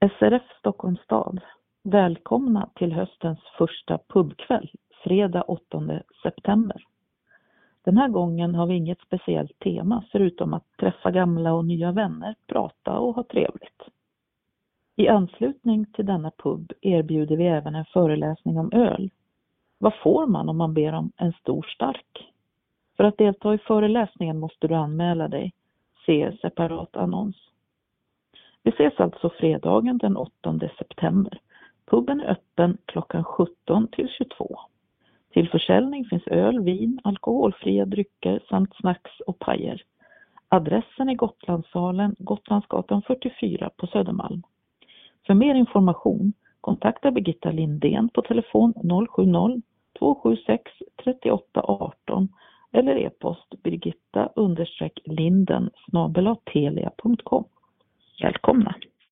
SRF Stockholms stad. Välkomna till höstens första pubkväll, fredag 8 september. Den här gången har vi inget speciellt tema förutom att träffa gamla och nya vänner, prata och ha trevligt. I anslutning till denna pub erbjuder vi även en föreläsning om öl. Vad får man om man ber om en stor stark? För att delta i föreläsningen måste du anmäla dig. Se separat annons. Vi ses alltså fredagen den 8 september. Puben är öppen klockan 17 till 22. Till försäljning finns öl, vin, alkoholfria drycker samt snacks och pajer. Adressen är Gotlandssalen, Gotlandsgatan 44 på Södermalm. För mer information kontakta Birgitta Lindén på telefon 070 276 38 18 eller e-post birgitta linden telia.com. Välkomna!